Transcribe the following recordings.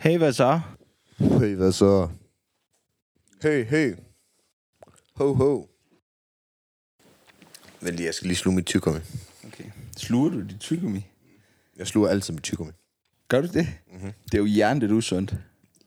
Hey, hvad så? Hey, hvad så? Hey, hey. Ho, ho. Vent lige, jeg skal lige sluge mit tyggegummi. Okay. Sluger du dit tyggegummi? Jeg sluger altid mit tyggegummi. Gør du det? Mhm. Det er jo hjernet usundt.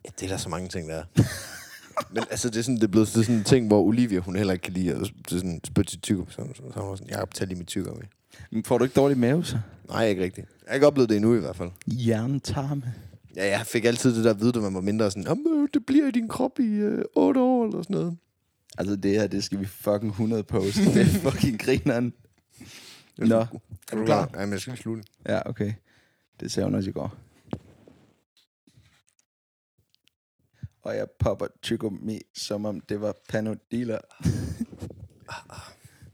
Ja, det er der så mange ting, der er. Men altså, det er, sådan, det er blevet det er sådan en ting, hvor Olivia, hun heller ikke kan lide at det er sådan, spytte sit tyggegummi. Så, så, så hun var sådan, jeg tag lige mit tyggegummi. Men får du ikke dårlig mave, så? Nej, ikke rigtigt. Jeg har ikke oplevet det endnu i hvert fald. Hjernetarme. Ja, jeg fik altid det der at vide, da man var mindre sådan, "Jamen, øh, det bliver i din krop i øh, 8 år, eller sådan noget. Altså, det her, det skal vi fucking 100 poste. Det er fucking grineren. Nå. Er du klar? Ja, men jeg skal den. Ja, okay. Det sagde hun også i går. Og jeg popper tyggegummi, som om det var panodiller.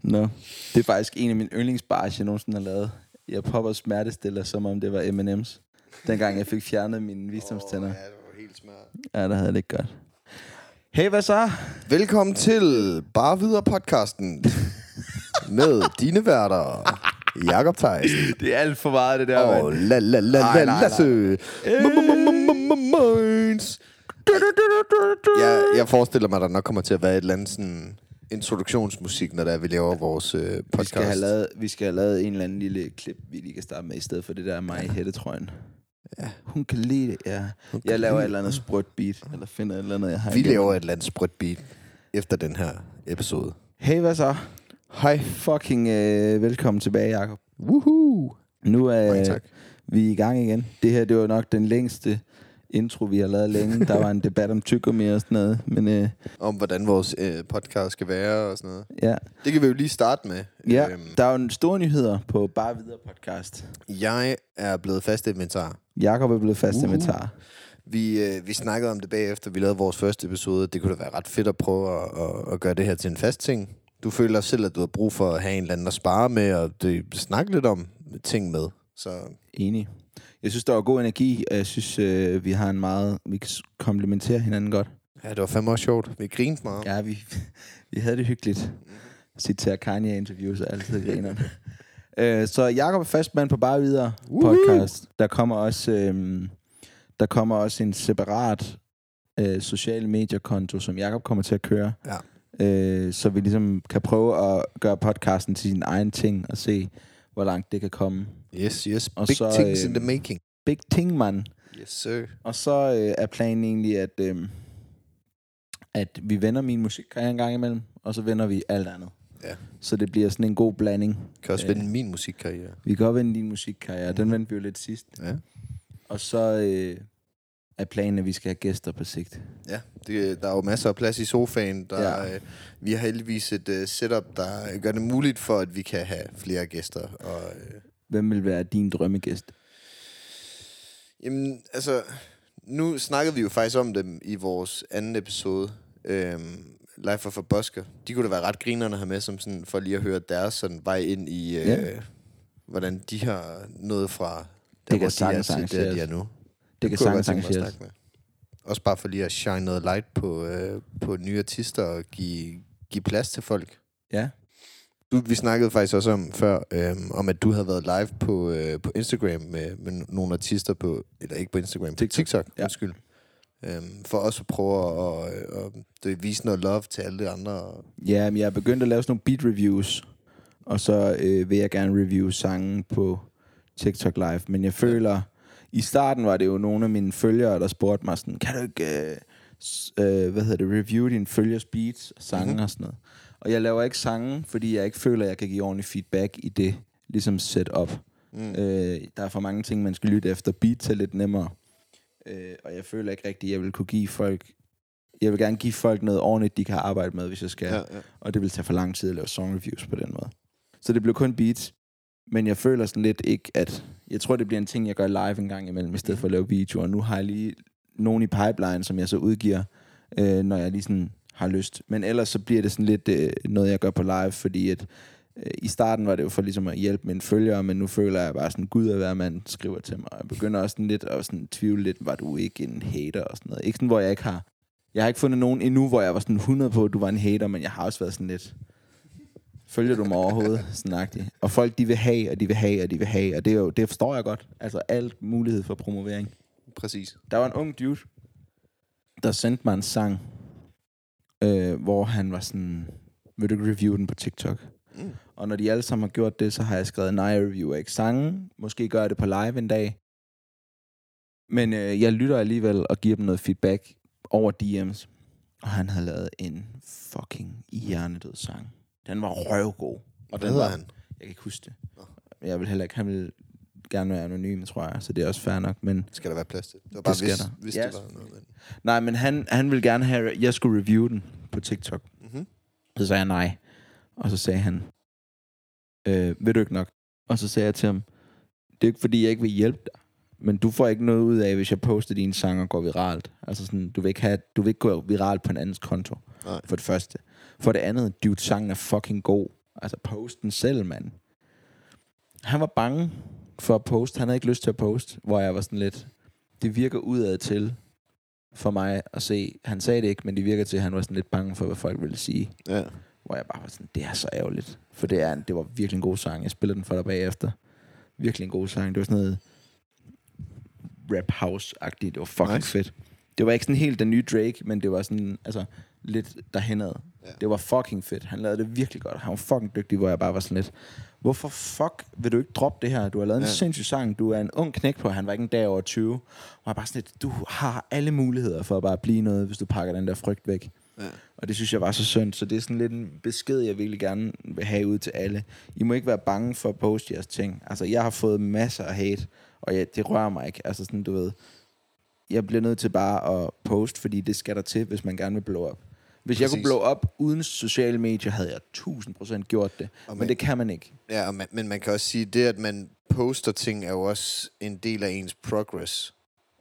Nå, det er faktisk en af mine yndlingsbars, jeg nogensinde har lavet. Jeg popper smertestiller, som om det var M&M's. Dengang jeg fik fjernet mine visdomstænder. Åh, ja, det var helt smart. Ja, der havde jeg det ikke godt. Hey, hvad så? Velkommen til Bare Videre podcasten med dine værter, Jakob Theisen Det er alt for meget, det der, og la la la la Lasse. Minds. Jeg, jeg forestiller mig, at der nok kommer til at være et eller andet sådan introduktionsmusik, når der er, vi laver vores øh, Vi podcast. skal, have lavet, vi skal have lavet en eller anden lille klip, vi lige kan starte med, i stedet for det der mig i hættetrøjen. Ja. Hun kan lide det, ja. Hun Jeg laver et eller andet sprødt beat, eller finder et eller andet, jeg har Vi igennem. laver et eller andet sprødt beat efter den her episode. Hey, hvad så? Hej. Fucking øh, velkommen tilbage, Jacob. Woohoo. Nu er Mange tak. vi i gang igen. Det her, det var nok den længste intro, vi har lavet længe. Der var en debat om tyggegummi og sådan noget. Men øh, Om hvordan vores øh, podcast skal være og sådan noget. ja, Det kan vi jo lige starte med. ja Øhm, der er jo en store nyheder på Bare Videre podcast. jeg er blevet fast inventar. Jakob er blevet fast Uhu. inventar. Vi, øh, vi snakkede om det bagefter, vi lavede vores første episode. Det kunne da være ret fedt at prøve at, at, at gøre det her til en fast ting. Du føler selv, at du har brug for at have en eller anden at spare med, og det, snakke lidt om ting med. Så Enig. Jeg synes, der var god energi, og jeg synes, øh, vi har en meget... Vi kan s- komplementere hinanden godt. ja, det var fandme også sjovt. Vi grinede meget. Ja, vi, vi havde det hyggeligt. Citere Kanye-interviews og altid griner. øh, så Jakob er fastmand på Bare Videre Woohoo! podcast. Der kommer også, øh, der kommer også en separat øh, sociale mediekonto, som Jakob kommer til at køre. Ja. Øh, så vi ligesom kan prøve at gøre podcasten til sin egen ting og se, hvor langt det kan komme. Yes, yes. Og Big så, things in øhm, the making. Big ting, man. Yes, sir. Og så øh, er planen egentlig, at, øh, at vi vender min musikkarriere en gang imellem, og så vender vi alt andet. Ja. Så det bliver sådan en god blanding. Kan også Øh. vende min musikkarriere. Vi kan godt vende din musikkarriere. Den vendte vi jo lidt sidst. Ja. Og så øh, er planen, at vi skal have gæster på sigt. Ja, det, der er jo masser af plads i sofaen. Der, Ja. øh, vi har heldigvis et øh, setup, der gør det muligt for, at vi kan have flere gæster. Og, øh, Hvem vil være din drømmegæst? jamen, altså, nu snakkede vi jo faktisk om dem i vores anden episode. Øhm, Life of a Busker. De kunne da være ret grinerne at have med, som sådan, for lige at høre deres sådan, vej ind i, øh, Ja. hvordan de har nået fra der, kan hvor de er til der, de er nu. Det kan kunne jeg sagtens arrangeres. Også bare for lige at shine noget light på, øh, på nye artister og give, give plads til folk. Ja. Du, vi snakkede faktisk også om før, øhm, om at du havde været live på, øh, på Instagram med, med nogle artister på, eller ikke på Instagram, på TikTok. TikTok, Ja. undskyld. Øhm, for også at prøve at, at, at, at, vise noget love til alle de andre. Ja, men jeg er begyndt at lave sådan nogle beat reviews. Og så øh, vil jeg gerne review sangen på TikTok Live. Men jeg føler, i starten var det jo nogle af mine følgere, der spurgte mig sådan, kan du ikke, øh, øh, hvad hedder det, review dine følgers beats og sange Mhm. mm-hmm. og sådan noget. Og jeg laver ikke sange, fordi jeg ikke føler, at jeg kan give ordentlig feedback i det, ligesom setup. Mm. Øh, der er for mange ting, man skal lytte efter. Beats er lidt nemmere. Øh, og jeg føler ikke rigtigt, at jeg vil kunne give folk... Jeg vil gerne give folk noget ordentligt, de kan arbejde med, hvis jeg skal. Ja, ja. Og det vil tage for lang tid at lave song reviews på den måde. Så det blev kun beats. Men jeg føler sådan lidt ikke, at... Jeg tror, det bliver en ting, jeg gør live en gang imellem, i stedet for at lave videoer. Nu har jeg lige nogen i pipeline, som jeg så udgiver, øh, når jeg lige sådan har lyst. Men ellers så bliver det sådan lidt øh, noget, jeg gør på live, fordi at øh, i starten var det jo for ligesom at hjælpe mine følgere, men nu føler jeg bare sådan, gud at være mand skriver til mig. Jeg begynder også sådan lidt at sådan tvivle lidt, var du ikke en hater og sådan noget. Ikke sådan, hvor jeg ikke har... Jeg har ikke fundet nogen endnu, hvor jeg var sådan 100 på, at du var en hater, men jeg har også været sådan lidt... Følger du mig overhovedet? Sådan Og folk, de vil have, og de vil have, og de vil have, og det, er jo, det forstår jeg godt. Altså alt mulighed for promovering. præcis. Der var en ung dude, der sendte mig en sang, øh, hvor han var sådan, vil du ikke review den på TikTok? Mm. Og når de alle sammen har gjort det, så har jeg skrevet, nej, jeg reviewer ikke sangen. Måske gør jeg det på live en dag. Men øh, jeg lytter alligevel og giver dem noget feedback over DM's. Og han havde lavet en fucking hjernedød sang. Den var røvgod. Og den hedder var- han? Jeg kan ikke huske det. Jeg vil heller ikke, han vil gerne være anonym, tror jeg, så det er også fair nok. Men Skal der være plads til? Det var bare, skal hvis, der. hvis Ja, det var noget. Men... Nej, men han, han ville gerne have, at jeg skulle review den på TikTok. Mm-hmm. Så sagde jeg nej. Og så sagde han, øh, ved du ikke nok? Og så sagde jeg til ham, det er ikke fordi, jeg ikke vil hjælpe dig. Men du får ikke noget ud af, hvis jeg poster dine sange og går viralt. Altså sådan, du vil ikke, have, du vil ikke gå viralt på en andens konto. Nej. For det første. For det andet, dude, sangen er fucking god. Altså, post den selv, mand. Han var bange for at poste. Han havde ikke lyst til at poste, hvor jeg var sådan lidt... Det virker udad til for mig at se. Han sagde det ikke, men det virker til, at han var sådan lidt bange for, hvad folk ville sige. Ja. Hvor jeg bare var sådan, det er så ærgerligt. For det, er, en- det var virkelig en god sang. Jeg spiller den for dig bagefter. Virkelig en god sang. Det var sådan noget rap house-agtigt. Det var fucking Nice. fedt. Det var ikke sådan helt den nye Drake, men det var sådan, altså, lidt derhenad. Ja. Det var fucking fedt. Han lavede det virkelig godt. Han var fucking dygtig, hvor jeg bare var sådan lidt, hvorfor fuck vil du ikke droppe det her? Du har lavet en Ja. sindssyg sang. Du er en ung knæk på. Han var ikke en dag over 20. Og jeg bare sådan lidt, du har alle muligheder for at bare blive noget, hvis du pakker den der frygt væk. Ja. Og det synes jeg var så synd. Så det er sådan lidt en besked, jeg virkelig gerne vil have ud til alle. I må ikke være bange for at poste jeres ting. Altså, jeg har fået masser af hate, og jeg, det rører mig ikke. Altså sådan, du ved, jeg bliver nødt til bare at poste, fordi det skal der til, hvis man gerne vil blow up. Hvis jeg kunne Præcis. blow up uden sociale medier, havde jeg 1000% gjort det. Og Men, man- det kan man ikke. Ja, man, men man kan også sige, det at man poster ting, er jo også en del af ens progress.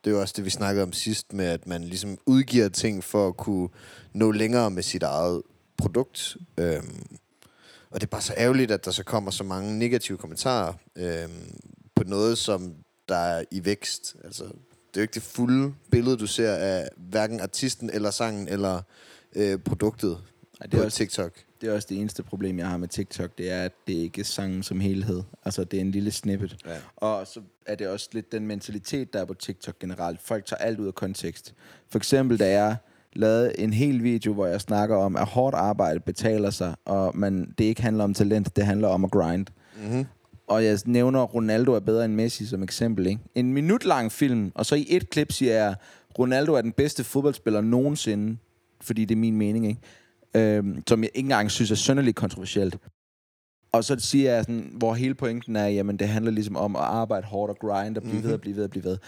Det er jo også det, vi snakkede om sidst, med at man ligesom udgiver ting for at kunne nå længere med sit eget produkt. Øhm, og det er bare så ærgerligt, at der så kommer så mange negative kommentarer øhm, på noget, som der er i vækst. Altså, det er jo ikke det fulde billede, du ser af hverken artisten eller sangen eller øh, produktet Ej, det, på er også, TikTok. det er også det eneste problem, jeg har med TikTok. Det er, at det ikke er sangen som helhed. Altså, det er en lille snippet. Ja. Og så er det også lidt den mentalitet, der er på TikTok generelt. Folk tager alt ud af kontekst. For eksempel, da jeg lavede en hel video, hvor jeg snakker om, at hårdt arbejde betaler sig, og man, det ikke handler om talent, det handler om at grind. Mm-hmm. Og jeg nævner, at Ronaldo er bedre end Messi som eksempel. Ikke? En minut lang film, og så i et klip siger jeg, Ronaldo er den bedste fodboldspiller nogensinde, fordi det er min mening, ikke? Øhm, som jeg ikke engang synes er sønderligt kontroversielt. Og så siger jeg sådan, hvor hele pointen er, jamen det handler ligesom om at arbejde hårdt og grind og blive Mhm. mm-hmm. ved og blive ved og blive ved.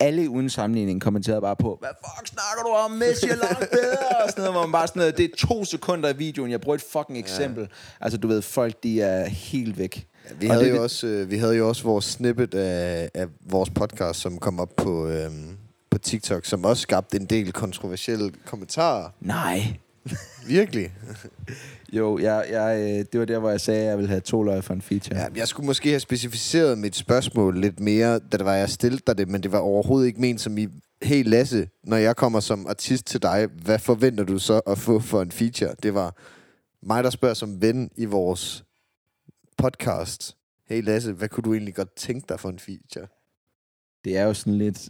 Alle uden sammenligning kommenterede bare på, hvad fuck snakker du om? Messi er langt bedre! Og sådan noget, hvor man bare sådan noget, det er to sekunder i videoen, jeg bruger et fucking eksempel. Ja. Altså du ved, folk de er helt væk. Ja, vi, Og havde det- jo også, øh, vi havde jo også vores snippet af, af vores podcast, som kom op på, øhm, på TikTok, som også skabte en del kontroversielle kommentarer. Nej. Virkelig. Jo, jeg, jeg, øh, det var der, hvor jeg sagde, at jeg ville have to løg for en feature. Ja, jeg skulle måske have specificeret mit spørgsmål lidt mere, da det var, jeg stillede dig det, men det var overhovedet ikke ment som i, hey Lasse, når jeg kommer som artist til dig, hvad forventer du så at få for en feature? Det var mig, der spørger som ven i vores podcast. Hey Lasse, hvad kunne du egentlig godt tænke dig for en feature? Det er jo sådan lidt...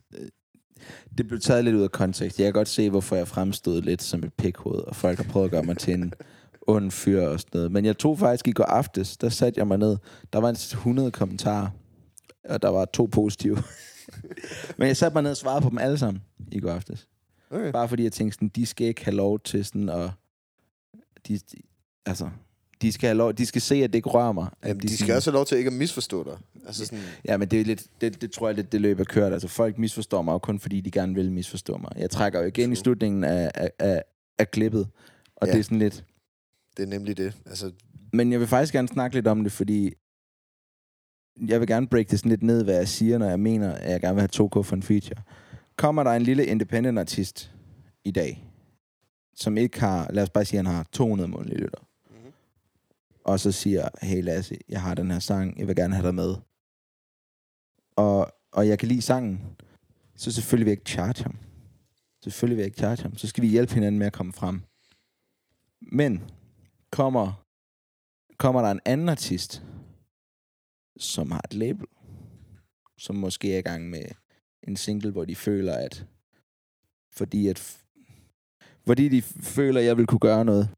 Det blev taget lidt ud af kontekst. Jeg kan godt se, hvorfor jeg fremstod lidt som et pikhoved, og folk har prøvet at gøre mig til en ond fyr og sådan noget. Men jeg tog faktisk i går aftes, der satte jeg mig ned. Der var en 100 kommentarer, og der var to positive. Men jeg satte mig ned og svarede på dem alle sammen i går aftes. Okay. Bare fordi jeg tænkte sådan, de skal ikke have lov til sådan at... De, de, altså, de skal, have lov, de skal se, at det ikke rører mig. At Jamen, de skal sådan- også have lov til ikke at misforstå dig. Altså sådan, Ja, men det, er lidt, det, det tror jeg lidt, det løb er kørt. Altså, folk misforstår mig jo kun, fordi de gerne vil misforstå mig. Jeg trækker jo igen i True. slutningen af, af, af, af klippet, og Ja. det er sådan lidt... det er nemlig det. Altså, Men jeg vil faktisk gerne snakke lidt om det, fordi jeg vil gerne break det sådan lidt ned, hvad jeg siger, når jeg mener, at jeg gerne vil have 2K for en feature. Kommer der en lille independent artist i dag, som ikke har, lad os bare sige, at han har 200 månedlige lytter og så siger, hey Lasse, jeg har den her sang, jeg vil gerne have dig med. Og, og jeg kan lide sangen, så selvfølgelig vil jeg ikke charge ham. Selvfølgelig vil jeg ikke charge ham. Så skal vi hjælpe hinanden med at komme frem. Men kommer, kommer der en anden artist, som har et label, som måske er i gang med en single, hvor de føler, at fordi at fordi de føler, at jeg vil kunne gøre noget,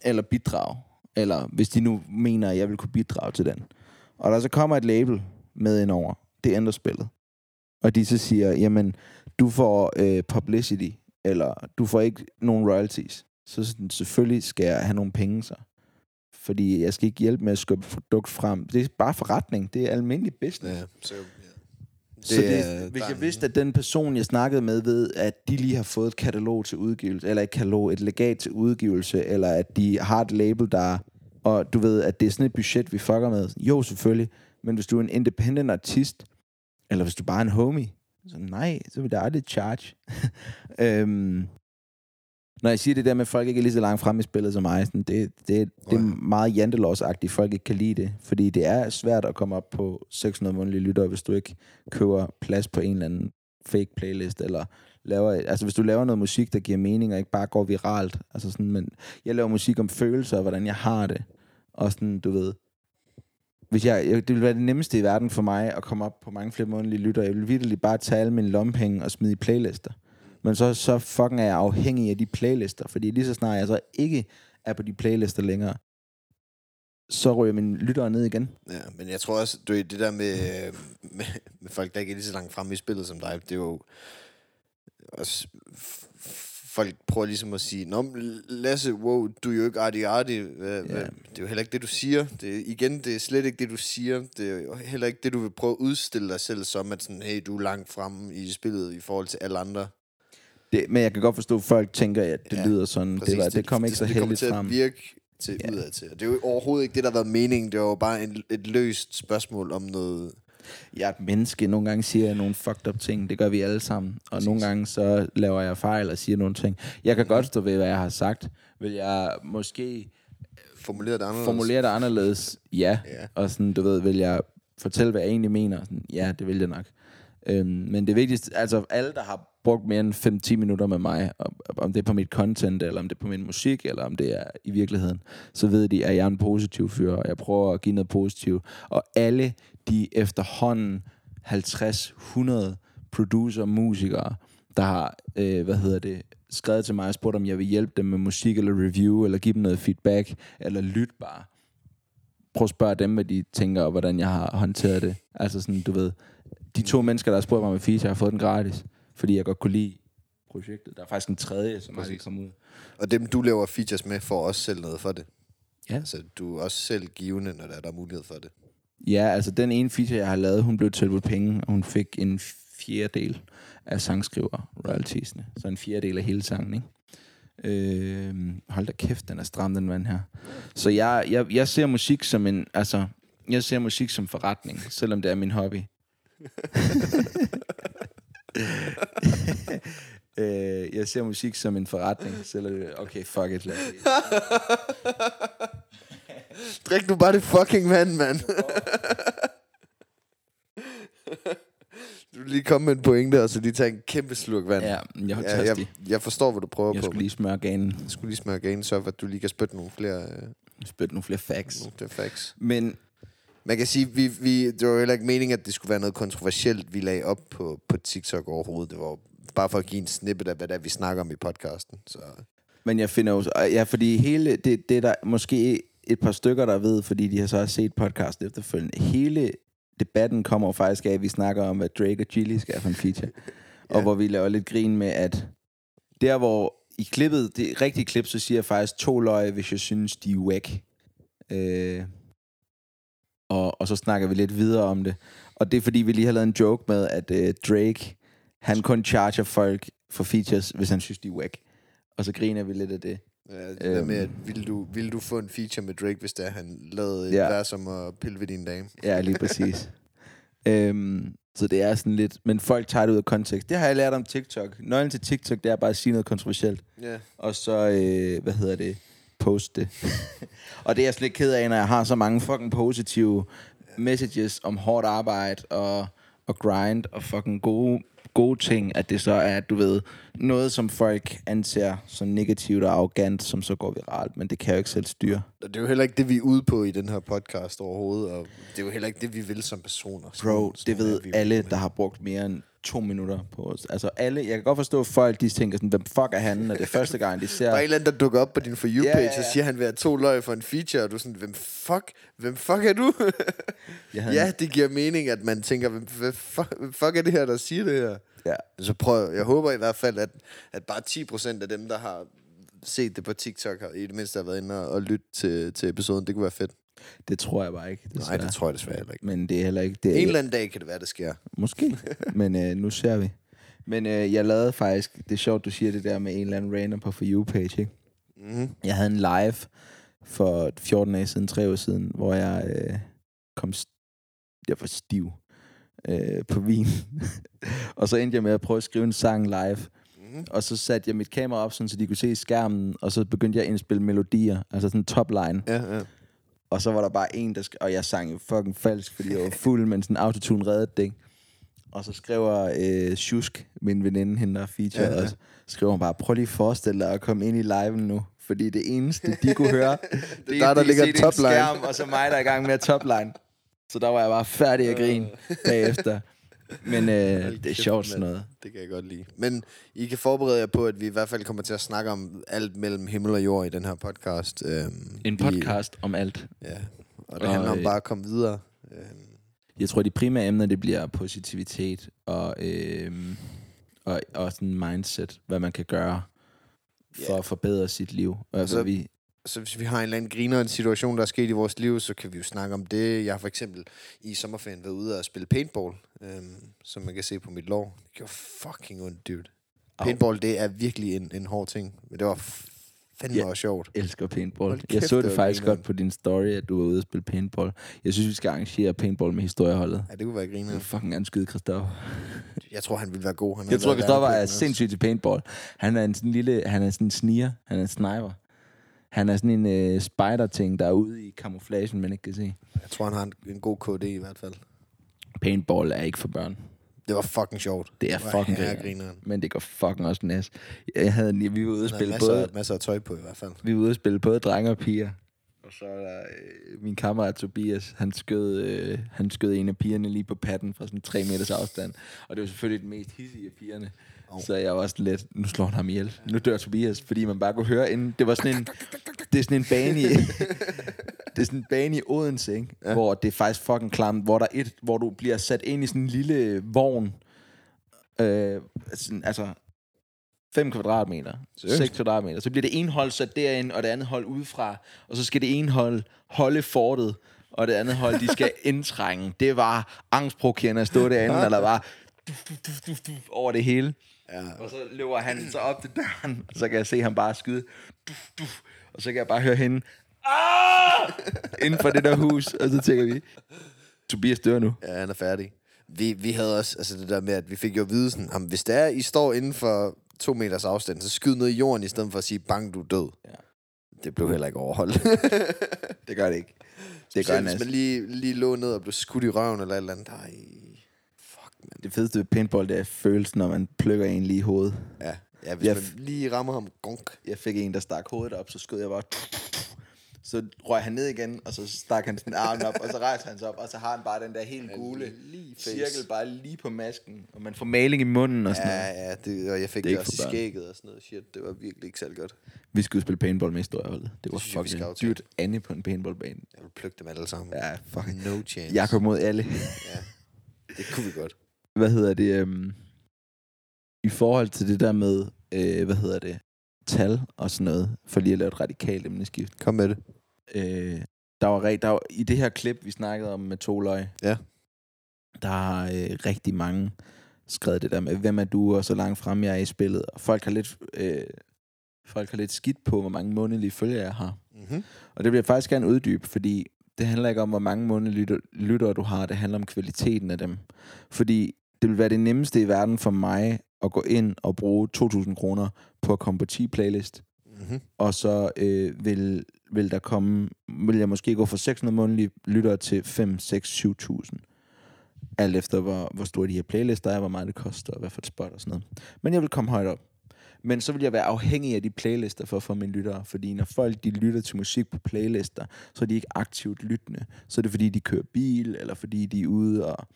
eller bidrage, eller hvis de nu mener, at jeg vil kunne bidrage til den. Og der så kommer et label med ind over, det ændrer spillet. Og de så siger, jamen, du får øh, publicity, eller du får ikke nogen royalties. Så sådan, selvfølgelig skal jeg have nogle penge så. Fordi jeg skal ikke hjælpe med at skubbe produkt frem. Det er bare forretning. Det er almindelig business. Ja, så. Det så det, hvis jeg vidste, at den person, jeg snakkede med, ved, at de lige har fået et katalog til udgivelse, eller et katalog, et legat til udgivelse, eller at de har et label, der og du ved, at det er sådan et budget, vi fucker med. Jo, selvfølgelig. Men hvis du er en independent artist, eller hvis du bare er en homie, så nej, så vil det aldrig charge. øhm, når jeg siger det der med, at folk ikke er lige så langt frem i spillet som mig, sådan, det, det, det er meget jantelåsagtigt, folk ikke kan lide det. Fordi det er svært at komme op på 600 månedlige lyttere, hvis du ikke køber plads på en eller anden fake playlist, eller laver, altså hvis du laver noget musik, der giver mening, og ikke bare går viralt, altså sådan, men jeg laver musik om følelser, og hvordan jeg har det, og sådan, du ved, hvis jeg, det ville være det nemmeste i verden for mig at komme op på mange flere månedlige lytter. Jeg vil virkelig bare tage alle mine lompenge og smide i playlister. Men så, så fucking er jeg afhængig af de playlister, fordi lige så snart jeg så ikke er på de playlister længere, så ryger mine lyttere ned igen. Ja, men jeg tror også, du det der med, med, med folk, der ikke er lige så langt fremme i spillet som dig, det er jo også folk prøver ligesom at sige, Nå, Lasse, wow, du er jo ikke arti arti. Yeah. Det er jo heller ikke det, du siger. Det er, igen, det er slet ikke det, du siger. Det er jo heller ikke det, du vil prøve at udstille dig selv som, at sådan, hey, du er langt fremme i spillet i forhold til alle andre. Det, men jeg kan godt forstå, at folk tænker, at det ja, lyder sådan. Præcis, det, var, det, det kom ikke så heldigt frem. Det virke til ja. udad til. Det er jo overhovedet ikke det, der har været meningen. Det var jo bare en, et løst spørgsmål om noget jeg er et menneske. Nogle gange siger jeg nogle fucked up ting. Det gør vi alle sammen. Og Præcis. nogle gange så laver jeg fejl og siger nogle ting. Jeg kan godt stå ved, hvad jeg har sagt. Vil jeg måske formulere det anderledes? Formulere det anderledes, ja. ja. Og sådan, du ved, vil jeg fortælle, hvad jeg egentlig mener? Sådan, ja, det vil jeg nok. Øhm, men det vigtigste, altså alle, der har brugt mere end 5-10 minutter med mig, om det er på mit content, eller om det er på min musik, eller om det er i virkeligheden, så ved de, at jeg er en positiv fyr, og jeg prøver at give noget positivt. Og alle de efterhånden 50-100 producer, musikere, der har, øh, hvad hedder det, skrevet til mig og spurgt, om jeg vil hjælpe dem med musik eller review, eller give dem noget feedback, eller lyt bare. Prøv at spørge dem, hvad de tænker, og hvordan jeg har håndteret det. Altså sådan, du ved, de to mennesker, der har spurgt mig med feature, har fået den gratis, fordi jeg godt kunne lide projektet. Der er faktisk en tredje, som Præcis. har kommet ud. Og dem, du laver features med, får også selv noget for det. Ja. Altså, du er også selv givende, når der er, der er mulighed for det. Ja, altså den ene feature, jeg har lavet, hun blev tilbudt penge, og hun fik en fjerdedel af sangskriver royaltiesne. Så en fjerdedel af hele sangen, ikke? Øh, hold da kæft, den er stram, den vand her. Så jeg, jeg, jeg ser musik som en, altså, jeg ser musik som forretning, selvom det er min hobby. øh, jeg ser musik som en forretning, selvom okay, fuck it, lad Drik nu bare det fucking vand, mand. du lige komme med en pointe, og så lige tage en kæmpe slurk vand. Ja, jeg har ja, jeg, jeg forstår, hvad du prøver jeg på. Jeg skulle lige smøre ganen. Jeg skulle lige smøre ganen, så at du lige kan spytte nogle flere... Øh, spytte nogle flere facts. Nogle flere facts. Men man kan sige, vi, vi, det var jo heller ikke meningen, at det skulle være noget kontroversielt, vi lagde op på, på TikTok overhovedet. Det var bare for at give en snippet af, hvad der vi snakker om i podcasten. Så. Men jeg finder jo... Ja, fordi hele det, det der måske et par stykker, der ved, fordi de har så også set podcast efterfølgende. Hele debatten kommer faktisk af, at vi snakker om, at Drake og Chili skal have en feature. ja. Og hvor vi laver lidt grin med, at der hvor i klippet, det rigtige klip, så siger jeg faktisk to løg, hvis jeg synes, de er whack. Øh, og, og så snakker vi lidt videre om det. Og det er fordi, vi lige har lavet en joke med, at øh, Drake, han kun charger folk for features, hvis han synes, de er whack. Og så griner vi lidt af det. Ja, det øhm, der med, at vil du, vil du få en feature med Drake, hvis der han lavede et ja. vers om at pille ved din dame? Ja, lige præcis. øhm, så det er sådan lidt... Men folk tager det ud af kontekst. Det har jeg lært om TikTok. Nøglen til TikTok, det er bare at sige noget kontroversielt. Ja. Og så, øh, hvad hedder det, poste det. og det er jeg slet ked af, når jeg har så mange fucking positive messages om hårdt arbejde og, og grind og fucking gode gode ting, at det så er, du ved, noget, som folk anser som negativt og arrogant, som så går viralt, men det kan jeg jo ikke selv styre. Det er jo heller ikke det, vi er ude på i den her podcast overhovedet, og det er jo heller ikke det, vi vil som personer. Bro, det ved alle, der har brugt mere end to minutter på os. Altså alle, jeg kan godt forstå, at folk de tænker sådan, hvem fuck er han, når det er første gang, de ser... Der er en eller anden, der dukker op på din For You-page, Ja, ja, ja. og siger, at han vil have to løg for en feature, og du er sådan, hvem fuck, hvem fuck er du? Jeg havde ja, det giver mening, at man tænker, hvem, hvem, fuck, hvem fuck er det her, der siger det her? Ja. Så prøv, jeg håber i hvert fald, at, at bare 10% af dem, der har set det på TikTok, har i det mindste har været inde og, og lytte til, til episoden. Det kunne være fedt. Det tror jeg bare ikke. Nej, desværre. det tror jeg desværre heller ikke. Men det er heller ikke... Det er En eller anden dag kan det være, det sker. Måske, men øh, nu ser vi. Men øh, jeg lavede faktisk... Det er sjovt, du siger det der med en eller anden random på For You-page, ikke? Mm-hmm. Jeg havde en live for 14 dage siden, tre år siden, hvor jeg øh, kom... Jeg var stiv øh, på vin. og så endte jeg med at prøve at skrive en sang live. Mm-hmm. Og så satte jeg mit kamera op, sådan, så de kunne se skærmen. Og så begyndte jeg at indspille melodier. Altså sådan en topline. Ja, ja. Og så var der bare en, der Og jeg sang jo fucking falsk, fordi jeg var fuld, men sådan autotune reddede det, ikke? Og så skriver øh, Shusk, min veninde, hende der er feature, Ja, ja, og så skriver hun bare, prøv lige at forestille dig at komme ind i liven nu. Fordi det eneste, de kunne høre, det, dig, der de ligger det er topline. skærm, og så mig, der er i gang med topline. Så der var jeg bare færdig at grine bagefter. Men øh, det er sjovt sådan noget. Det kan jeg godt lide. Men I kan forberede jer på, at vi i hvert fald kommer til at snakke om alt mellem himmel og jord i den her podcast. Øhm, En podcast om alt. Ja, og det Og, handler om øh, bare at komme videre. Øhm, Jeg tror, de primære emner, det bliver positivitet og, øh, og, og sådan mindset, hvad man kan gøre for Ja. at forbedre sit liv. Og Altså, altså, vi, så hvis vi har en eller anden griner en situation, der er sket i vores liv, så kan vi jo snakke om det. Jeg har for eksempel i sommerferien været ude og spille paintball, øhm, som man kan se på mit lår. Det gjorde fucking ondt, dude. Paintball, det er virkelig en, en hård ting. Men det var fandme Ja. også sjovt. elsker paintball. Hold jeg så det det faktisk godt på din story, at du var ude og spille paintball. Jeg synes, vi skal arrangere paintball med historieholdet. Ja, det kunne være Jeg griner. vil fucking gerne skyde Christoffer. Jeg tror, han ville være god. Han Jeg tror, Christoffer er værnepligten også. sindssyg til paintball. Han er en sådan lille, han er sådan en sniger. Han er en sniper. Han er sådan en øh, spider-ting, der er ude i camouflagen, man ikke kan se. Jeg tror, han har en, en god KD i hvert fald. Paintball er ikke for børn. Det var fucking sjovt. Det er var fucking grineren. Men det går fucking også næs. Jeg havde, vi var ude og havde spille masser, både, af, masser af tøj på i hvert fald. vi var ude og spille både drenge og piger. Og så er der øh, min kammerat Tobias, han skød, øh, han skød en af pigerne lige på patten fra sådan 3 meters afstand. Og det var selvfølgelig den mest hissige af pigerne. Oh. Så jeg var også lidt, nu slår han ham ihjel. Nu dør Tobias, fordi man bare kunne høre inden. Det var sådan en, det er sådan en bane i, det er sådan en bane i Odense, ikke? Ja. Hvor det er faktisk fucking klamt, hvor der er et, hvor du bliver sat ind i sådan en lille vogn, øh, sådan, altså 5 kvadratmeter, Seriøst? 6 kvadratmeter. Så bliver det ene hold sat derind, og det andet hold udefra. Og så skal det ene hold holde fortet, og det andet hold, de skal indtrænge. Det var angstprovokerende at stå derinde, og der var over det hele. Ja. Og så løber han så op til døren, og så kan jeg se ham bare skyde. Duf, duf, og så kan jeg bare høre hende. Ah! Inden for det der hus. Og så tænker vi, Tobias dør nu. Ja, han er færdig. Vi, vi havde også altså det der med, at vi fik jo at vide sådan, "Jamen, hvis det er, I står inden for to meters afstand, så skyd ned i jorden, i stedet for at sige, bang, du er død. Ja. Det blev heller ikke overholdt. Det gør det ikke. Det gør Selv hvis man lige, lige lå ned og blev skudt i røven eller et eller andet. Ej. Det fedeste ved paintball, det er følelsen, når man plukker en lige i hovedet. Ja, ja hvis Jeg man lige rammer ham, gunk. Jeg fik en, der stak hovedet op, så skød jeg bare... Så røg han ned igen, og så stak han sin arm op, og så rejste han sig op, og så har han bare den der helt gule cirkel bare lige på masken, og man får maling i munden og sådan Ja, noget. ja, det, og jeg fik Det det, også i skægget og sådan noget shit. Det var virkelig ikke særlig godt. Vi skulle spille paintball med historieholdet. Det var jeg, skal fucking dyrt Anne på en paintballbane. Jeg vil plukke dem alle sammen. Ja, fucking. No chance. Jakob mod alle. Ja, det kunne vi godt. Hvad hedder det, um, i forhold til det der med, øh, hvad hedder det, tal og sådan noget, for lige at lave et radikalt emneskift. Kom med det. Øh, der var, der var, I det her klip, vi snakkede om med to løg, Ja. der har øh, rigtig mange skrevet det der med, hvem er du, og så langt frem jeg er i spillet. Og folk har lidt, øh, folk har lidt skidt på, hvor mange månedlige følgere jeg har. Mm-hmm. Og det vil jeg faktisk gerne uddybe, fordi det handler ikke om, hvor mange månedlige lytter, lyttere du har, det handler om kvaliteten af dem. Fordi det vil være det nemmeste i verden for mig at gå ind og bruge 2.000 kroner på at komme på 10 playlist, Mm-hmm. og så øh, vil, vil der komme, vil jeg måske gå fra 600 månedlige lyttere til 5, 6, 7.000. Alt efter, hvor, hvor store de her playlister er, hvor meget det koster, og hvad for et spot og sådan noget. Men jeg vil komme højt op. Men så vil jeg være afhængig af de playlister for at få mine lyttere. Fordi når folk de lytter til musik på playlister, så er de ikke aktivt lyttende. Så er det fordi, de kører bil, eller fordi de er ude og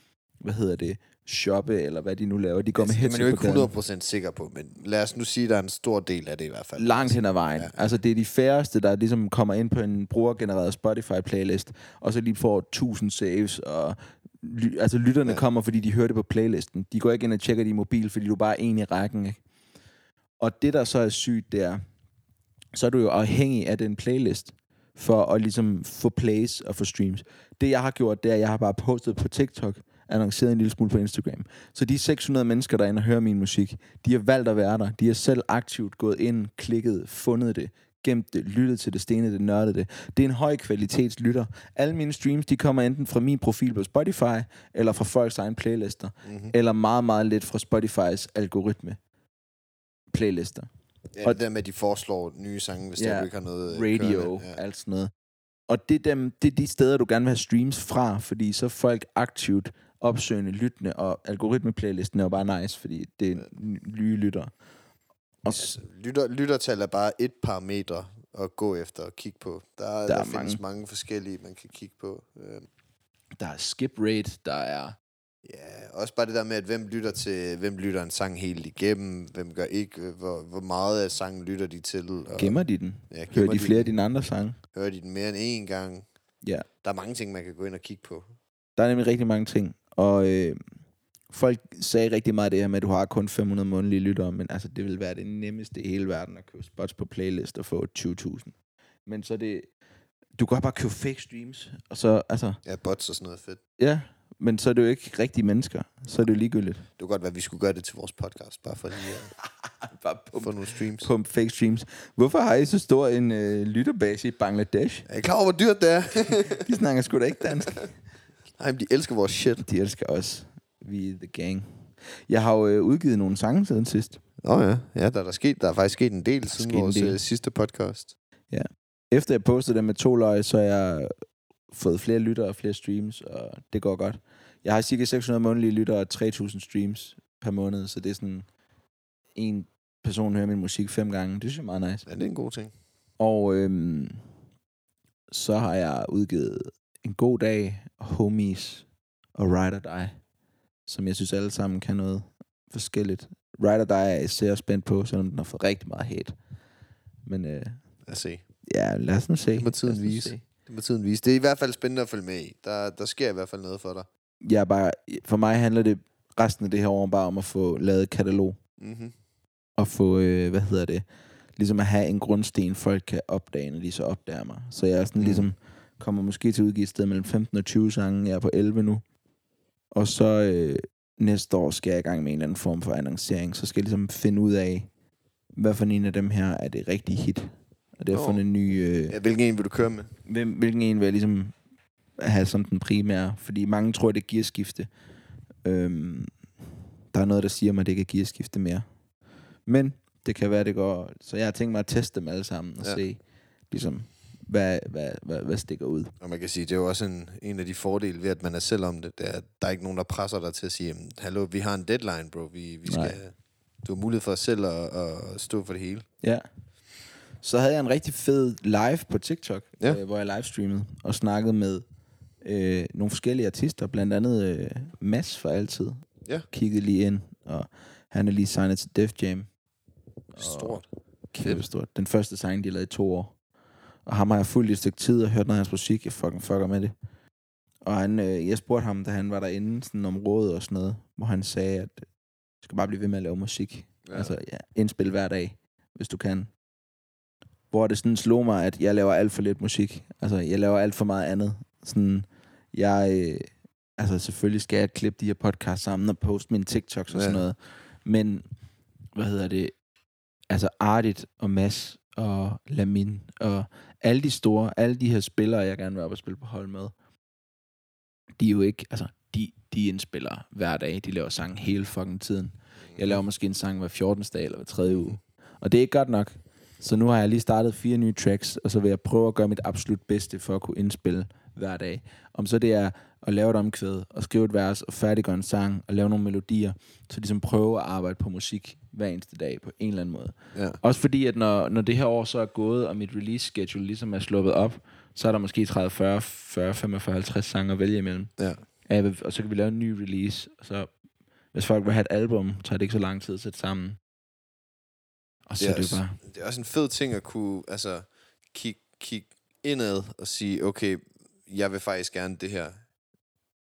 hvad hedder det, shoppe, eller hvad de nu laver. De går med Altså, er headset man på gaden. Med det er man jo ikke på gaden. 100% sikker på, men lad os nu sige, at der er en stor del af det i hvert fald. Langt hen ad vejen. Ja. Altså, det er de færreste, der ligesom kommer ind på en brugergenereret Spotify-playlist, og så lige får 1000 saves, og ly- altså lytterne Ja. kommer, fordi de hører det på playlisten. De går ikke ind og tjekker din mobil, fordi du er bare en i rækken, ikke? Og det, der så er sygt, det er, så er du jo afhængig af den playlist, for at ligesom få plays og få streams. Det, jeg har gjort, det er, at jeg har bare postet på TikTok, annonceret en lille smule på Instagram. Så de 600 mennesker, der er inde og hører min musik, de har valgt at være der. De har selv aktivt gået ind, klikket, fundet det, gemt det, lyttet til det, stenet det, nørdet det. Det er en høj kvalitets lytter. Alle mine streams, de kommer enten fra min profil på Spotify, eller fra folks egen playlister, Mm-hmm. eller meget, meget lidt fra Spotifys algoritme playlister. Ja, Og- det der med, at de foreslår nye sange, hvis Ja, der ikke har noget radio, kørende. ja. alt sådan noget. Og det er, dem, det er de steder, du gerne vil have streams fra, fordi så er folk aktivt opsøgende, lyttende, og algoritmeplaylisten er jo bare nice, fordi det er ny- nye lyttere. Og Altså, lytter, lyttertal er bare et parametre at gå efter og kigge på. Der, der, der er findes mange. mange. forskellige, man kan kigge på. Øh, der er skip rate, der er... Ja, også bare det der med, at hvem lytter til, hvem lytter en sang helt igennem, hvem gør ikke, øh, hvor, hvor meget af sangen lytter de til. Og, Gemmer de den? ja, Hører gemmer de flere af dine andre sange? Hører de den mere end én gang? Ja. Der er mange ting, man kan gå ind og kigge på. Der er nemlig rigtig mange ting. Og øh, folk sagde rigtig meget det her med, at du har kun 500 månedlige lyttere, men altså, det vil være det nemmeste i hele verden at købe spots på playlist og få 20.000. Men så det... Du kan bare købe fake streams, og så, altså, Ja, bots og sådan noget fedt. ja, men så er det jo ikke rigtige mennesker. Så er det jo ligegyldigt. Det kunne godt være, at vi skulle gøre det til vores podcast, bare for lige at Bare få nogle streams. pump fake streams. Hvorfor har I så stor en øh, lytterbase i Bangladesh? Er I klar over, hvor dyrt det er? De snakker sgu da ikke dansk. Nej, men de elsker vores shit. De elsker os. Vi er the gang. Jeg har jo øh, udgivet nogle sange siden sidst. Åh oh, ja, ja der, er der, sket, der er faktisk sket en del siden sket en vores del. øh, sidste podcast. Efter jeg postede dem med to løg, så har jeg fået flere lyttere og flere streams, og det går godt. Jeg har cirka 600 månedlige lyttere og 3000 streams per måned, så det er sådan en person hører min musik fem gange. Det synes jeg er meget nice. Ja, det er en god ting. Og øhm, så har jeg udgivet En God Dag, Homies og Ride or Die, som jeg synes alle sammen kan noget forskelligt. Ride or Die er jeg især spændt på, selvom den har fået rigtig meget hate. Men øh, Lad os se. ja, lad os nu se. Det må tiden vise. se. Det må tiden vise. Det er i hvert fald spændende at følge med i. Der, der sker i hvert fald noget for dig. Jeg er bare, for mig handler det resten af det her år bare om at få lavet et katalog. Mm-hmm. Og få, øh, hvad hedder det, ligesom at have en grundsten, folk kan opdage, når de så opdager mig. Så jeg er sådan mm. ligesom, kommer måske til at udgive et sted mellem 15 og 20 sange. Jeg er på 11 nu. Og så øh, næste år skal jeg i gang med en eller anden form for annoncering. Så skal jeg ligesom finde ud af, hvad for en af dem her er det rigtige hit. Og det har Nå. fundet en ny... Øh, Ja, hvilken en vil du køre med? hvem, hvilken en vil jeg ligesom have som den primære? Fordi mange tror, det er gearskifte. Øhm, der er noget, der siger mig, at det ikke er gearskifte mere. Men det kan være, det går... Så jeg har tænkt mig at teste dem alle sammen og ja. se, ligesom, hvad, hvad, hvad, hvad stikker ud. Og man kan sige, det er jo også en, en af de fordele ved, at man er selv om det. det er, der er ikke nogen, der presser dig til at sige, "Jamen, hallo, vi har en deadline, bro. Vi, vi skal, Nej. du har mulighed for selv at, at stå for det hele. Ja. Så havde jeg en rigtig fed live på TikTok, ja. øh, hvor jeg livestreamede og snakkede med øh, nogle forskellige artister, blandt andet øh, Mads for altid. Ja. Kiggede lige ind, og han er lige signet til Def Jam. Stort. Kæmpe stort. Den første sang, de lavede i to år. Og ham har jeg fulgt i et stykke tid og hørt noget af hans musik. Jeg fucking fucker med det. Og han, øh, jeg spurgte ham, da han var derinde, sådan om råd og sådan noget, hvor han sagde, at du skal bare blive ved med at lave musik. Ja. Altså, ja, indspil hver dag, hvis du kan. Hvor det sådan slog mig, at jeg laver alt for lidt musik. Altså, jeg laver alt for meget andet. Sådan, jeg, øh, altså selvfølgelig skal jeg klippe de her podcasts sammen og poste mine TikToks og sådan Ja. noget. Men, hvad hedder det, altså Artit og Mass og Lamin og alle de store, alle de her spillere, jeg gerne vil op og spille på hold med, de er jo ikke, altså, de, de indspiller hver dag. De laver sange hele fucking tiden. Jeg laver måske en sang hver 14. dag eller hver tredje uge. Og det er ikke godt nok. Så nu har jeg lige startet fire nye tracks, og så vil jeg prøve at gøre mit absolut bedste for at kunne indspille hver dag. Om så det er at lave et omkvæd, og skrive et vers, og færdiggøre en sang, og lave nogle melodier, så ligesom prøve at arbejde på musik hver eneste dag på en eller anden måde. Ja. Også fordi, at når, når det her år så er gået, og mit release schedule ligesom er sluppet op, så er der måske 30, 40, 40, 45, 50 sange at vælge imellem. Ja. Ja, og så kan vi lave en ny release. Og så, hvis folk vil have et album, tager det ikke så lang tid at sætte sammen. Og så Det er det bare... Det er også en fed ting at kunne altså, kigge kig indad og sige, okay, jeg vil faktisk gerne det her.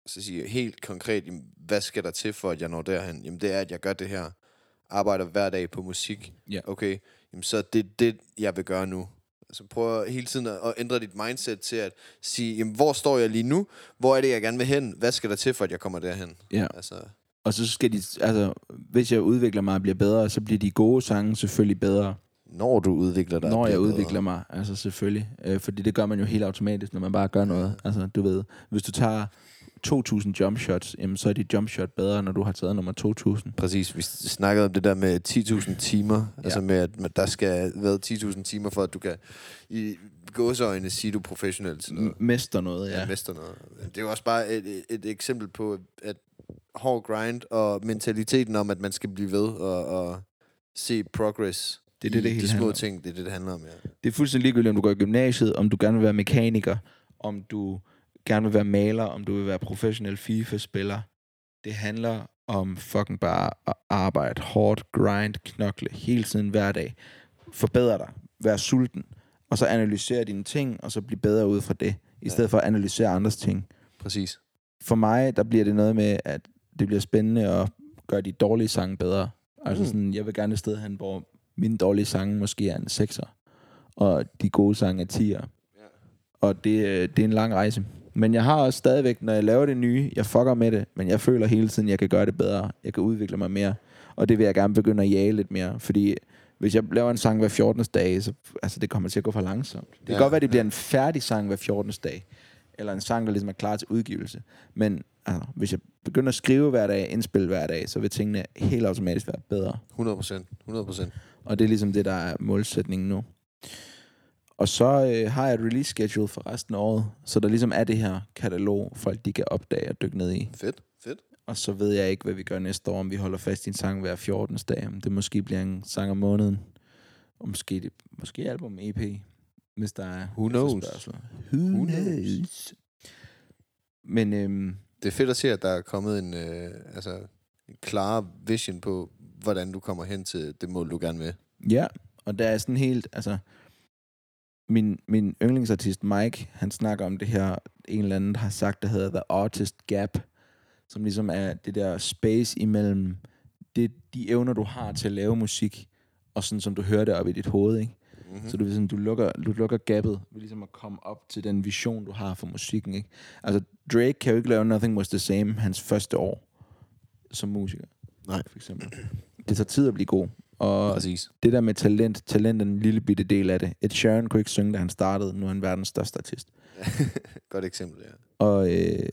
Så sige jeg helt konkret, jamen, hvad skal der til for, at jeg når derhen? Jamen, det er, at jeg gør det her. Arbejder hver dag på musik. Ja. Okay, jamen, så det er det, jeg vil gøre nu. Altså prøv hele tiden at at ændre dit mindset til at sige, jamen, hvor står jeg lige nu? Hvor er det, jeg gerne vil hen? Hvad skal der til, for at jeg kommer derhen? Ja. Altså, Og så skal de... Altså, hvis jeg udvikler mig og bliver bedre, så bliver de gode sange selvfølgelig bedre, når du udvikler dig. når jeg bliver bedre. udvikler mig. Altså selvfølgelig. Øh, fordi det gør man jo helt automatisk, når man bare gør noget. Altså, du ved, hvis du tager 2.000 jump shots, jamen, så er dit jump shot bedre, når du har taget nummer 2.000. Præcis, vi snakkede om det der med 10.000 timer, ja. altså med, at der skal være 10.000 timer, for at du kan i gåseøjne sige, du er professionel til noget. Mester noget, Ja. ja. Mester noget. Det er jo også bare et, et, et eksempel på, at hård grind og mentaliteten om, at man skal blive ved og, og se progress Det er det, det de hele små handler om. ting. Det er det, det handler om, ja. Det er fuldstændig ligegyldigt, om du går i gymnasiet, om du gerne vil være mekaniker, om du gerne vil være maler, om du vil være professionel FIFA-spiller. Det handler om fucking bare at arbejde hårdt, grind, knokle hele tiden hver dag. Forbedre dig. Vær sulten. Og så analysere dine ting, og så blive bedre ud fra det, i Ja. stedet for at analysere andres ting. Præcis. For mig, der bliver det noget med, at det bliver spændende at gøre de dårlige sange bedre. Altså Mm. sådan, jeg vil gerne et sted hen, hvor mine dårlige sange måske er en 6'er, og de gode sange er 10'er. Ja. Og det, øh, det er en lang rejse. Men jeg har også stadigvæk, når jeg laver det nye, jeg fucker med det, men jeg føler hele tiden, jeg kan gøre det bedre. Jeg kan udvikle mig mere. Og det vil jeg gerne begynde at jage lidt mere. Fordi hvis jeg laver en sang hver 14. dag, så altså, det kommer til at gå for langsomt. Det kan Ja, godt være, at det bliver ja. en færdig sang hver 14. dag. Eller en sang, der ligesom er klar til udgivelse. Men altså, hvis jeg begynder at skrive hver dag, indspille hver dag, så vil tingene helt automatisk være bedre. 100 procent. 100 procent. Og det er ligesom det, der er målsætningen nu. Og så øh, har jeg et release schedule for resten af året, så der ligesom er det her katalog, folk de kan opdage og dykke ned i. Fedt. Fedt. Og så ved jeg ikke, hvad vi gør næste år, om vi holder fast i en sang hver 14. dag. Om det måske bliver en sang om måneden. Og måske, det, måske album EP, hvis der er Who knows? Who, Who knows? Men øhm, Det er fedt at se, at der er kommet en, øh, altså, en klar vision på, hvordan du kommer hen til det mål, du gerne vil. Ja, og der er sådan helt, altså, min, min yndlingsartist Mike, han snakker om det her, en eller anden har sagt, der hedder The Artist Gap, som ligesom er det der space imellem det, de evner, du har til at lave musik, og sådan som du hører det op i dit hoved, ikke? Mm-hmm. Mm. Så du, sådan, du, lukker, du lukker gabet ved ligesom at komme op til den vision, du har for musikken, ikke? Altså, Drake kan jo ikke lave Nothing Was The Same hans første år som musiker. Nej. For eksempel. Det tager tid at blive god. Og Præcis. det der med talent, talent er en lille bitte del af det. Ed Sheeran kunne ikke synge, da han startede. Nu er han verdens største artist. Godt eksempel, ja. Og øh,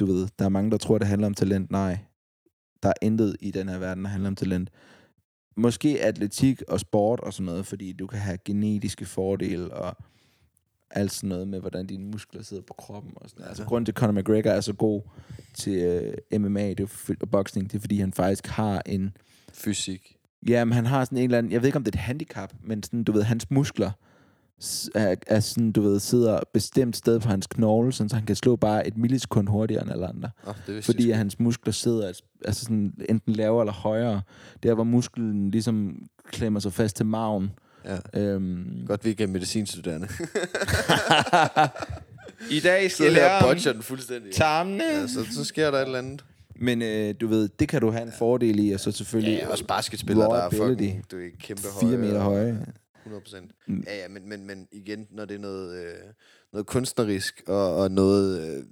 du ved, der er mange, der tror, det handler om talent. Nej, der er intet i den her verden, der handler om talent. Måske atletik og sport og sådan noget, fordi du kan have genetiske fordele og alt sådan noget med, hvordan dine muskler sidder på kroppen. Og sådan. Ja. Altså, grunden til, at Conor McGregor er så god til øh, MMA det er, for- og boxing, det er, fordi han faktisk har en Fysik. Jamen, han har sådan en eller anden, jeg ved ikke, om det er et handicap, men sådan, du ved, hans muskler er, er sådan, du ved, sidder bestemt sted på hans knogle, sådan, så han kan slå bare et millisekund hurtigere end alle andre. Oh, det Fordi at hans muskler sidder altså sådan, enten lavere eller højere. Der, hvor musklen ligesom klemmer sig fast til maven. Ja. Øhm, Godt, vi ikke er medicinstuderende. I dag her og botcher den fuldstændig. tarmene. Ja, så, så sker der et eller andet. Men øh, du ved, det kan du have en fordel i, og så selvfølgelig Ja, også basketspillere, der er ability. fucking, du er kæmpe høje. fire meter og- høje. 100 procent. Mm. Ja, ja, men, men, men igen, når det er noget, øh, noget kunstnerisk og, og noget øh,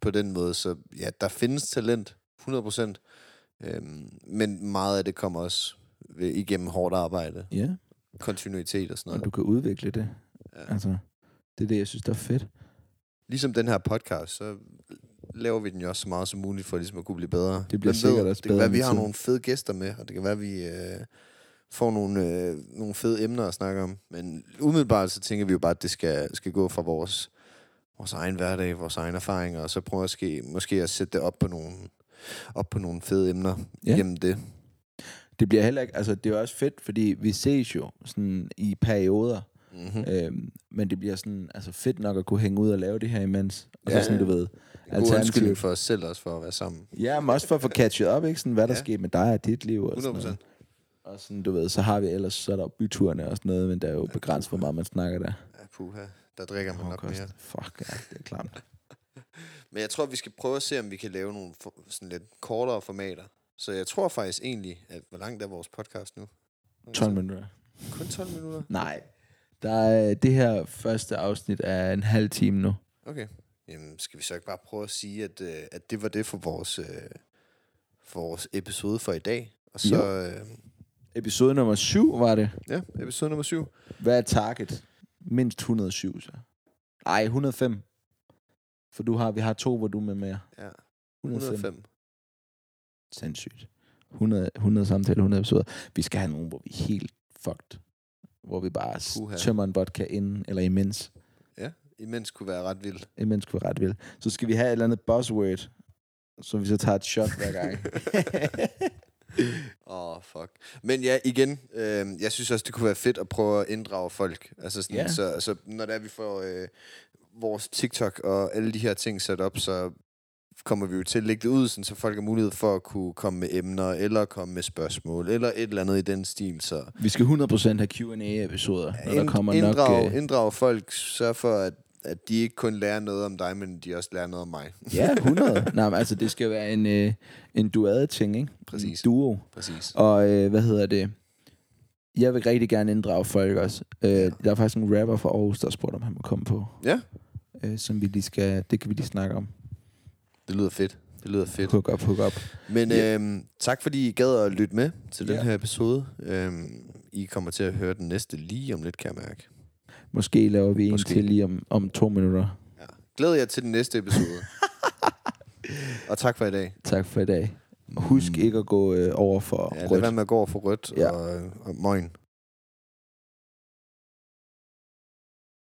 på den måde, så ja, der findes talent, 100 procent. Øhm, men meget af det kommer også ved, igennem hårdt arbejde, Ja, kontinuitet og sådan og noget. du kan udvikle det. Ja. Altså, det er det, jeg synes, der er fedt. Ligesom den her podcast, så laver vi den jo også så meget som muligt for ligesom at kunne blive bedre. Det bliver Hvem sikkert ved, også Det kan være, at vi har nogle fede gæster med, og det kan være, at vi øh, får nogle, øh, nogle fede emner at snakke om. Men umiddelbart så tænker vi jo bare, at det skal, skal gå fra vores, vores egen hverdag, vores egne erfaringer, og så prøve at ske, måske at sætte det op på nogle, op på nogle fede emner ja. gennem det. Det bliver heller ikke, altså det er også fedt, fordi vi ses jo sådan i perioder, Mm-hmm. øhm, men det bliver sådan, altså fedt nok at kunne hænge ud og lave det her imens. Og Ja, så sådan, ja. du ved, God undskyldning for os selv også for at være sammen. Ja, men også for at få catchet op, ikke? Sådan, hvad der Ja. ja. sker med dig og dit liv. Og 100%. Sådan noget. Og sådan, du ved, så har vi ellers, så er der byturene og sådan noget, men der er jo begrænset, hvor meget man snakker der. Ja, puha. Der drikker man nok mere. Fuck, ja, det er klart. Men jeg tror, vi skal prøve at se, om vi kan lave nogle for, sådan lidt kortere formater. Så jeg tror faktisk egentlig, at hvor langt er vores podcast nu? 12 minutter. Kun 12 minutter? Nej. Der er, det her første afsnit er en halv time nu. Okay. Jamen, skal vi så ikke bare prøve at sige, at, øh, at det var det for vores, øh, for vores episode for i dag? Og så, øh, Episode nummer 7 var det. ja, episode nummer 7. Hvad er target? Mindst 107, så. Ej, 105. For du har, vi har to, hvor du er med mere. Ja, 105. 105. Sindssygt. 100, 100 samtaler, 100 episoder. Vi skal have nogen, hvor vi er helt fucked. Hvor vi bare Puha. tømmer en vodka inden, eller imens. Imens kunne være ret vildt. Imens kunne være ret vildt. Så skal vi have et eller andet buzzword, så vi så tager et shot hver gang. Åh, oh, fuck. Men ja, igen, øh, jeg synes også, det kunne være fedt at prøve at inddrage folk. Altså sådan, Ja. så, så når det er, vi får øh, vores TikTok og alle de her ting sat op, så kommer vi jo til at lægge det ud, sådan, så folk har mulighed for at kunne komme med emner, eller komme med spørgsmål, eller et eller andet i den stil. Så vi skal 100% have Q&A-episoder, når der kommer inddrag, nok... Øh, inddrag folk, sørg for, at, at de ikke kun lærer noget om dig, men de også lærer noget om mig. ja, 100. Nej, men altså, det skal være en, øh, en duade-ting, ikke? Præcis. En duo. Præcis. Og øh, hvad hedder det? Jeg vil rigtig gerne inddrage folk også. Øh, Ja. Der er faktisk en rapper fra Aarhus, der spurgte, om han må komme på. Ja. Øh, som vi lige skal... Det kan vi lige snakke om. Det lyder fedt. Det lyder fedt. Hook up, hook up. Men Ja. øhm, tak fordi I gad at lytte med til den Ja. her episode. Øhm, I kommer til at høre den næste lige om lidt, kan jeg mærke. Måske laver vi en Måske. til lige om, om to minutter. Ja. Glæd jer til den næste episode. og tak for i dag. Tak for i dag. Husk ikke at gå øh, over for Ja, lad rødt. være med at gå over for rødt Ja. og, og møgn.